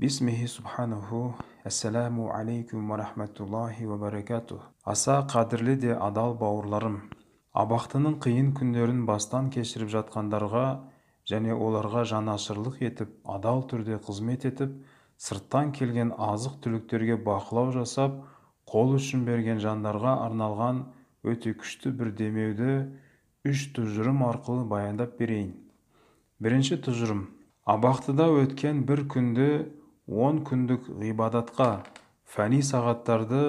бисмихи субханаху ассаламу алейкум ва рахматуллахи ва баракатух аса қадірлі де адал бауырларым абақтының қиын күндерін бастан кешіріп жатқандарға және оларға жанашырлық етіп адал түрде қызмет етіп сырттан келген азық түліктерге бақылау жасап қол ұшын берген жандарға арналған өте күшті бір демеуді үш тұжырым арқылы баяндап берейін бірінші тұжырым абақтыда өткен бір күнді он күндік ғибадатқа фәни сағаттарды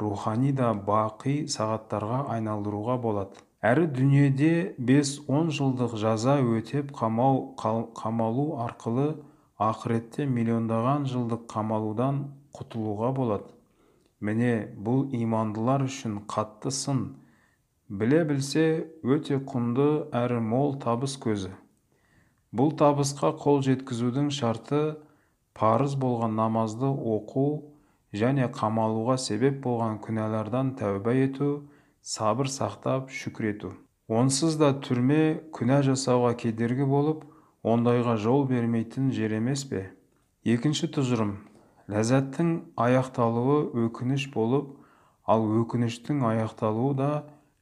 рухани да бақи сағаттарға айналдыруға болады. Әрі дүниеде 5-10 жылдық жаза өтеп қамау қамалу арқылы ақыретте миллиондаған жылдық қамалудан құтылуға болады. Міне бұл имандылар үшін қатты сын. Біле білсе өте құнды әрі мол табыс көзі. Бұл табысқа қол жеткізудің шарты парыз болған намазды оқу және қамалуға себеп болған күнәлардан тәуба ету сабыр сақтап шүкір ету. Онсыз да түрме күнә жасауға кедергі болып ондайға жол бермейтін жер емес пе? Екінші тұжырым. Ләззаттың аяқталуы өкініш болып ал өкініштің аяқталуы да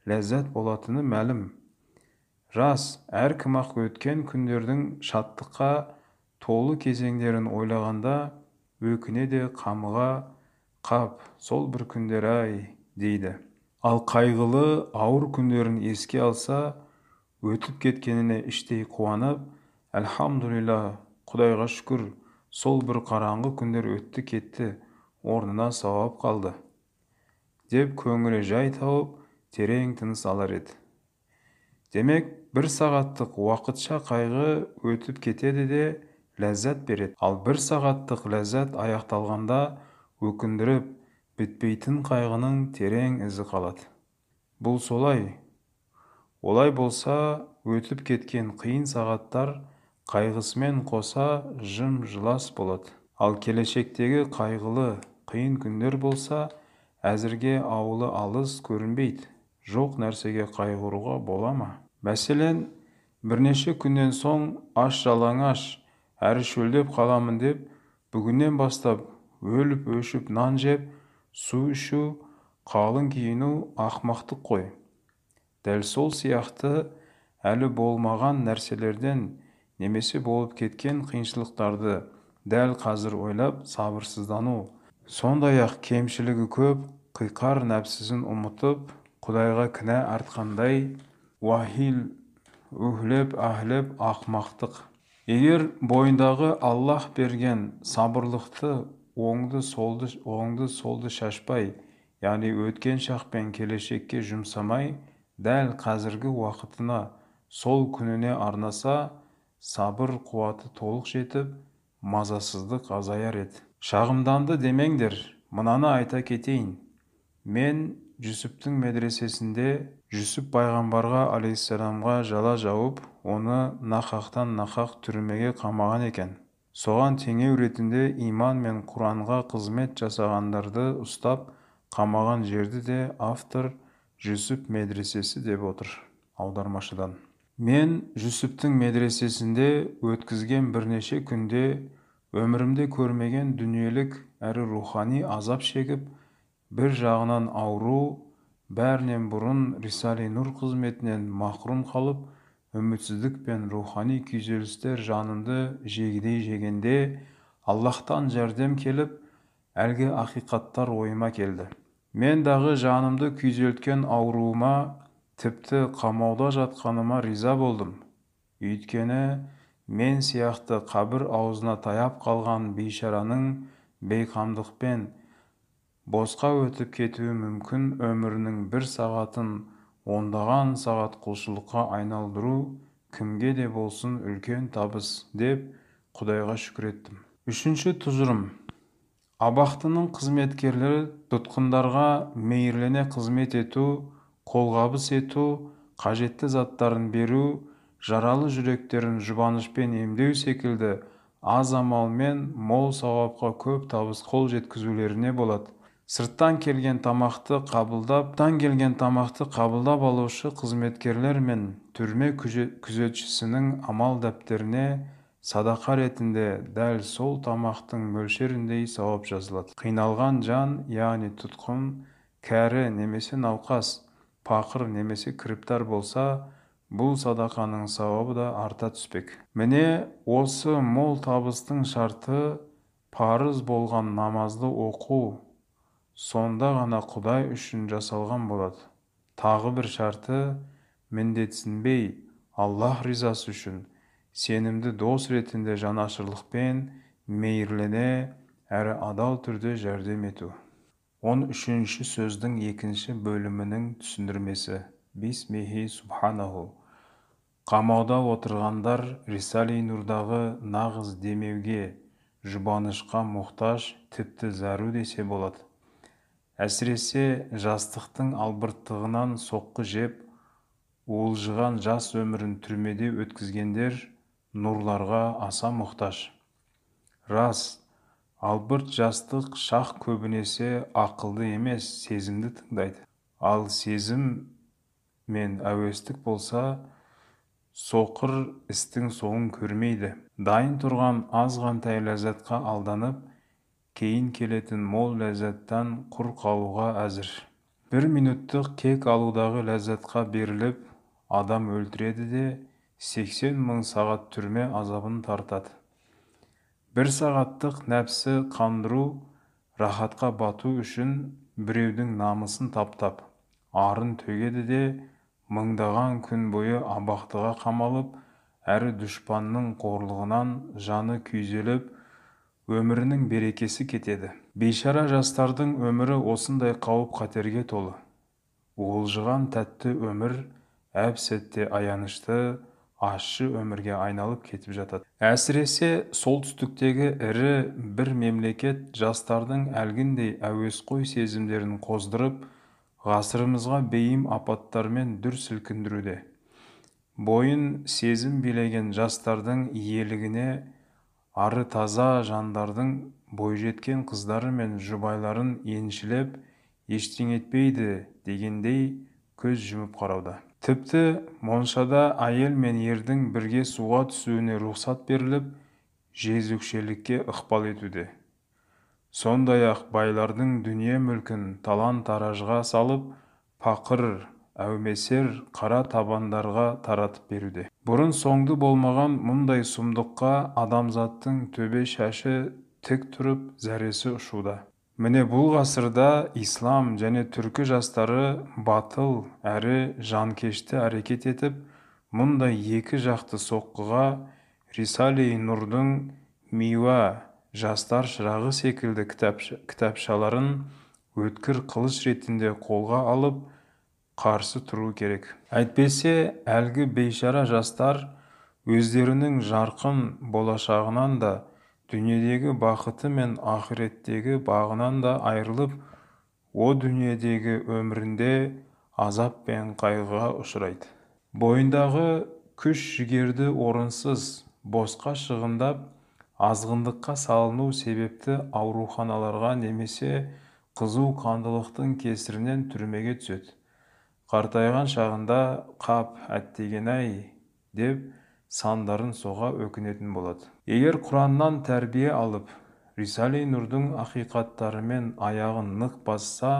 ләззат болатыны мәлім. Рас әркім ақ өткен күндердің шаттыққа толы кезеңдерін ойлағанда өкіне де қамыға қап сол бір күндер-ай дейді. Ал қайғылы ауыр күндерін еске алса өтіп кеткеніне іштей қуанып әлхамдулилля құдайға шүкір сол бір қараңғы күндер өтті кетті орнына сауап қалды деп көңілі жай тауып терең тыныс алар еді. Демек бір сағаттық уақытша қайғы өтіп кетеді де ләззат береді. Ал бір сағаттық ләззат аяқталғанда өкіндіріп бітпейтін қайғының терең ізі қалады. Бұл солай. Олай болса өтіп кеткен қиын сағаттар қайғысымен қоса жым жылас болады. Ал келешектегі қайғылы қиын күндер болса әзірге ауылы алыс көрінбейді. Жоқ нәрсеге қайғыруға бола ма? Мәселен бірнеше күннен соң аш жалаңаш әрі шөлдеп қаламын деп бүгіннен бастап өліп өшіп нан жеп су ішу қалың киіну ақмақтық қой. Дәл сол сияқты әлі болмаған нәрселерден немесе болып кеткен қиыншылықтарды дәл қазір ойлап сабырсыздану. Сондай-ақ кемшілігі көп қиқар нәпсісін ұмытып құдайға кінә артқандай уахил уһлеп әһлеп ақмақтық егер бойындағы аллах берген сабырлықты оңды солды оңды солды шашпай яғни өткен шақ пен келешекке жұмсамай дәл қазіргі уақытына сол күніне арнаса сабыр қуаты толық жетіп мазасыздық азаяр еді. Шағымданды демеңдер мынаны айта кетейін. Мен жүсіптің медресесінде жүсіп пайғамбарға алейхисаламға жала жауып оны нақақтан нақақ түрмеге қамаған екен. Соған теңеу ретінде иман мен құранға қызмет жасағандарды ұстап қамаған жерді де автор жүсіп медресесі деп отыр аудармашыдан. Мен жүсіптің медресесінде өткізген бірнеше күнде өмірімде көрмеген дүниелік әрі рухани азап шегіп бір жағынан ауру бәрінен бұрын рисали нұр қызметінен махрұм қалып үмітсіздік пен рухани күйзелістер жанымды жегідей жегенде аллахтан жәрдем келіп әлгі ақиқаттар ойыма келді. Мен дағы жанымды күйзелткен ауруыма тіпті қамауда жатқаныма риза болдым. Өйткені мен сияқты қабір аузына таяп қалған бейшараның бейқамдықпен босқа өтіп кетуі мүмкін өмірінің бір сағатын ондаған сағат құлшылыққа айналдыру кімге де болсын үлкен табыс деп құдайға шүкір еттім. Үшінші тұжырым. Абақтының қызметкерлері тұтқындарға мейірлене қызмет ету қолғабыс ету қажетті заттарын беру жаралы жүректерін жұбанышпен емдеу секілді аз амалмен мол сауапқа көп табыс қол жеткізулеріне болады. Сырттан келген тамақты қабылдап сырттан келген тамақты қабылдап алушы қызметкерлер мен түрме күзетшісінің амал дәптеріне садақа ретінде дәл сол тамақтың мөлшеріндей сауап жазылады. Қиналған жан яғни тұтқын кәрі немесе науқас пақыр немесе кіріптар болса бұл садақаның сауабы да арта түспек. Міне осы мол табыстың шарты парыз болған намазды оқу сонда ғана құдай үшін жасалған болады. Тағы бір шарты міндетсінбей аллах ризасы үшін сенімді дос ретінде жанашырлықпен мейірлене әрі адал түрде жәрдем ету он үшінші сөздің екінші бөлімінің түсіндірмесі. Бисмихи субханаху қамауда отырғандар рисали нұрдағы нағыз демеуге жұбанышқа мұқтаж тіпті зәру десе болады әсіресе жастықтың албырттығынан соққы жеп уылжыған жас өмірін түрмеде өткізгендер нұрларға аса мұқтаж. Рас албырт жастық шақ көбінесе ақылды емес сезімді тыңдайды. Ал сезім мен әуестік болса соқыр істің соңын көрмейді. Дайын тұрған азғантай ләззатқа алданып кейін келетін мол ләззаттан құр қалуға әзір. бір минуттық кек алудағы ләззатқа беріліп адам өлтіреді де 80 мың сағат түрме азабын тартады. бір сағаттық нәпсі қандыру рахатқа бату үшін біреудің намысын таптап арын төгеді де мыңдаған күн бойы абақтыға қамалып әрі дұшпанның қорлығынан жаны күйзеліп өмірінің берекесі кетеді. Бейшара жастардың өмірі осындай қауіп қатерге толы. Уылжыған тәтті өмір әп сәтте аянышты ащы өмірге айналып кетіп жатады. Әсіресе солтүстіктегі ірі бір мемлекет жастардың әлгіндей әуесқой сезімдерін қоздырып ғасырымызға бейім апаттармен дүр сілкіндіруде. Бойын сезім билеген жастардың иелігіне ары таза жандардың бойжеткен қыздары мен жұбайларын еншілеп ештеңе етпейді дегендей көз жұмып қарауда. Тіпті моншада әйел мен ердің бірге суға түсуіне рұқсат беріліп жезөкшелікке ықпал етуде. Сондай-ақ байлардың дүние мүлкін талан-таражға салып пақыр әумесер қара табандарға таратып беруде. Бұрын соңды болмаған мұндай сұмдыққа адамзаттың төбе шашы тік тұрып зәресі ұшуда. Міне бұл ғасырда ислам және түркі жастары батыл әрі жанкешті әрекет етіп мұндай екі жақты соққыға рисали нұрдың миуа жастар шырағы секілді кітапшаларын өткір қылыш ретінде қолға алып қарсы тұру керек. Әйтпесе әлгі бейшара жастар өздерінің жарқын болашағынан да дүниедегі бақыты мен ақыреттегі бағынан да айырылып о дүниедегі өмірінде азап пен қайғыға ұшырайды. Бойындағы күш жігерді орынсыз босқа шығындап азғындыққа салыну себепті ауруханаларға немесе қызу қандылықтың кесірінен түрмеге түседі. Қартайған шағында қап әттеген-ай деп сандарын соға өкінетін болады. Егер құраннан тәрбие алып рисали нұрдың ақиқаттарымен аяғын нық басса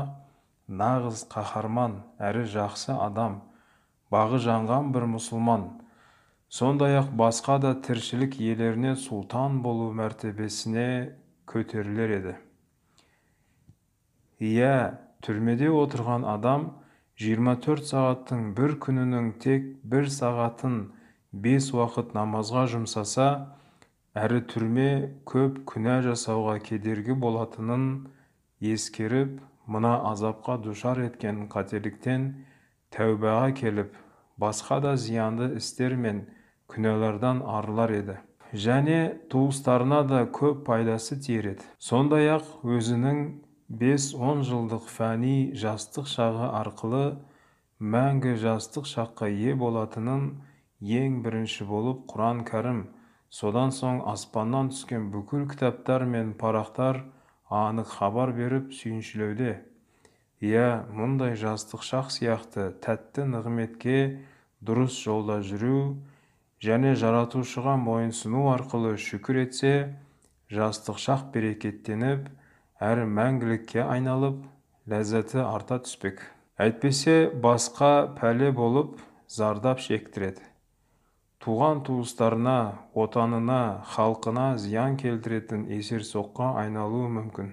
нағыз қаһарман әрі жақсы адам бағы жанған бір мұсылман сондай-ақ басқа да тіршілік иелеріне сұлтан болу мәртебесіне көтерілер еді. Иә түрмеде отырған адам 24 сағаттың бір күнінің тек бір сағатын бес уақыт намазға жұмсаса әрі түрме көп күнә жасауға кедергі болатынын ескеріп мына азапқа душар еткен қателіктен тәубаға келіп басқа да зиянды істер мен күнәлардан арылар еді. Және туыстарына да көп пайдасы тиер еді. Сондай-ақ өзінің бес-он жылдық фәни жастық шағы арқылы мәңгі жастық шаққа ие болатынын ең бірінші болып құран кәрім содан соң аспаннан түскен бүкіл кітаптар мен парақтар анық хабар беріп сүйіншілеуде. Иә мұндай жастық шақ сияқты тәтті нығметке дұрыс жолда жүру және жаратушыға мойынсыну арқылы шүкір етсе жастық шақ берекеттеніп әрі мәңгілікке айналып ләззаты арта түспек. Әйтпесе басқа пәле болып зардап шектіреді туған туыстарына отанына халқына зиян келтіретін есерсоққа айналуы мүмкін.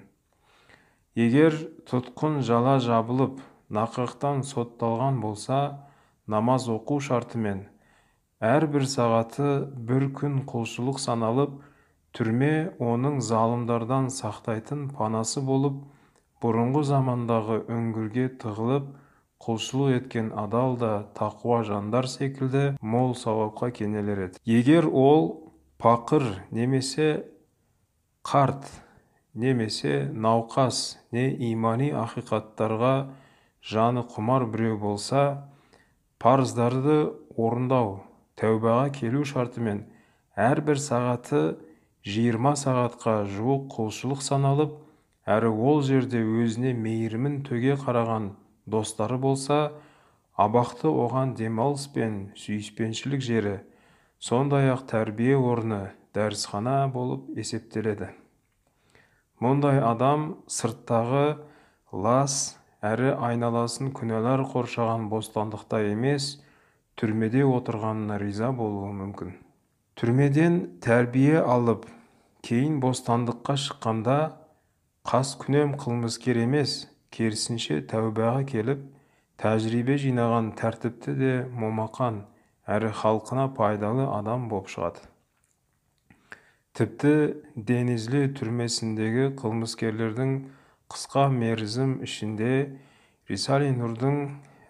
Егер тұтқын жала жабылып нақақтан сотталған болса намаз оқу шартымен әрбір сағаты бір күн құлшылық саналып түрме оның залымдардан сақтайтын панасы болып бұрынғы замандағы үңгірге тығылып құлшылық еткен адал да тақуа жандар секілді мол сауапқа кенелер еді. Егер ол пақыр немесе қарт немесе науқас не имани ақиқаттарға жаны құмар біреу болса парыздарды орындау тәубаға келу шартымен әрбір сағаты 20 сағатқа жуық құлшылық саналып әрі ол жерде өзіне мейірімін төге қараған достары болса абақты оған демалыс пен сүйіспеншілік жері сондай-ақ тәрбие орны дәрісхана болып есептеледі. Мұндай адам сырттағы лас әрі айналасын күнәлар қоршаған бостандықта емес түрмеде отырғанына риза болуы мүмкін. Түрмеден тәрбие алып кейін бостандыққа шыққанда қас күнем қылмыскер емес керісінше тәубаға келіп тәжірибе жинаған тәртіпті де момақан әрі халқына пайдалы адам болып шығады. Тіпті денизли түрмесіндегі қылмыскерлердің қысқа мерзім ішінде рисали нұрдың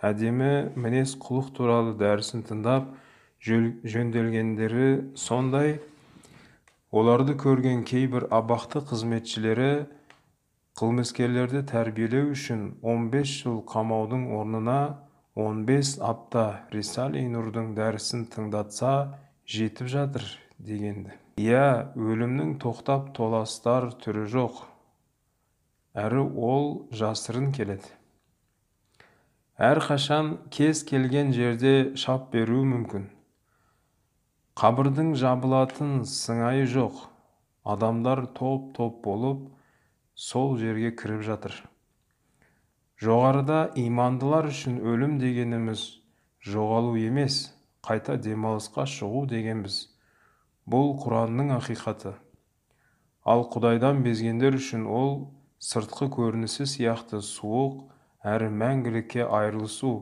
әдемі мінез құлық туралы дәрісін тыңдап жөнделгендері сондай. Оларды көрген кейбір абақты қызметшілері қылмыскерлерді тәрбиелеу үшін 15 жыл қамаудың орнына 15 апта рисали нұрдың дәрісін тыңдатса жетіп жатыр дегенді. Иә өлімнің тоқтап толастар түрі жоқ. Әрі ол жасырын келеді. Әрқашан кез келген жерде шап беруі мүмкін. Қабірдің жабылатын сыңайы жоқ. Адамдар топ-топ болып сол жерге кіріп жатыр. Жоғарыда имандылар үшін өлім дегеніміз жоғалу емес қайта демалысқа шығу дегенбіз. Бұл құранның ақиқаты. Ал құдайдан безгендер үшін ол сыртқы көрінісі сияқты суық әрі мәңгілікке айырылысу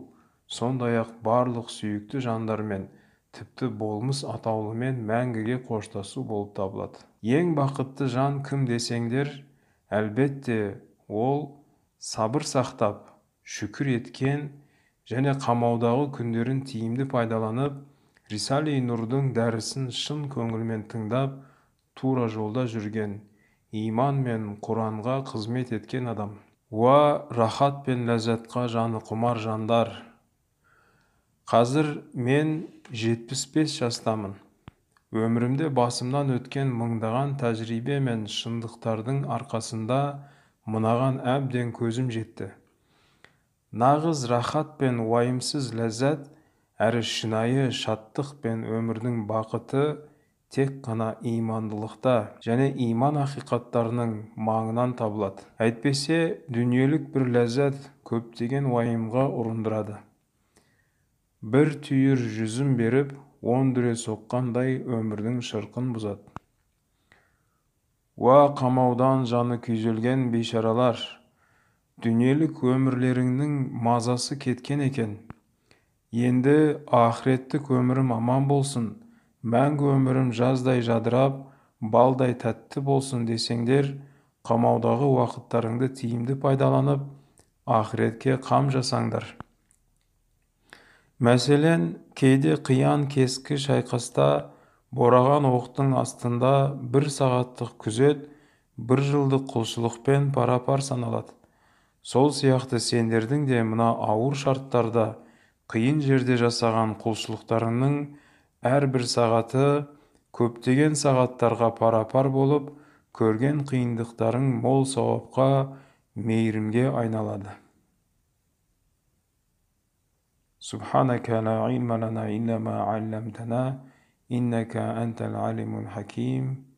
сондай-ақ барлық сүйікті жандармен тіпті болмыс атаулымен мәңгіге қоштасу болып табылады. Ең бақытты жан кім десеңдер әлбетте ол сабыр сақтап шүкір еткен және қамаудағы күндерін тиімді пайдаланып рисали нұрдың дәрісін шын көңілмен тыңдап тура жолда жүрген иман мен құранға қызмет еткен адам. Уа рахат пен ләззатқа жаны құмар жандар! Қазір мен 75 жастамын. Өмірімде басымнан өткен мыңдаған тәжірибе мен шындықтардың арқасында мынаған әбден көзім жетті. Нағыз рахат пен уайымсыз ләззат әрі шынайы шаттық пен өмірдің бақыты тек қана имандылықта және иман ақиқаттарының маңынан табылады. Әйтпесе дүниелік бір ләззат көптеген уайымға ұрындырады. Бір түйір жүзім беріп он дүре соққандай өмірдің шырқын бұзады уа қамаудан жаны күйзелген бейшаралар дүниелік өмірлеріңнің мазасы кеткен екен. Енді ақыреттік өмірім аман болсын мәңгі өмірім жаздай жадырап балдай тәтті болсын десеңдер қамаудағы уақыттарыңды тиімді пайдаланып ақыретке қам жасаңдар. Мәселен кейде қиян кескі шайқаста бораған оқтың астында бір сағаттық күзет бір жылдық құлшылықпен пара-пар саналады. Сол сияқты сендердің де мына ауыр шарттарда қиын жерде жасаған құлшылықтарыңның әрбір сағаты көптеген сағаттарға пара-пар болып көрген қиындықтарың мол сауапқа мейірімге айналады. سبحانك لا علم لنا إلا ما علمتنا إنك أنت العليم الحكيم.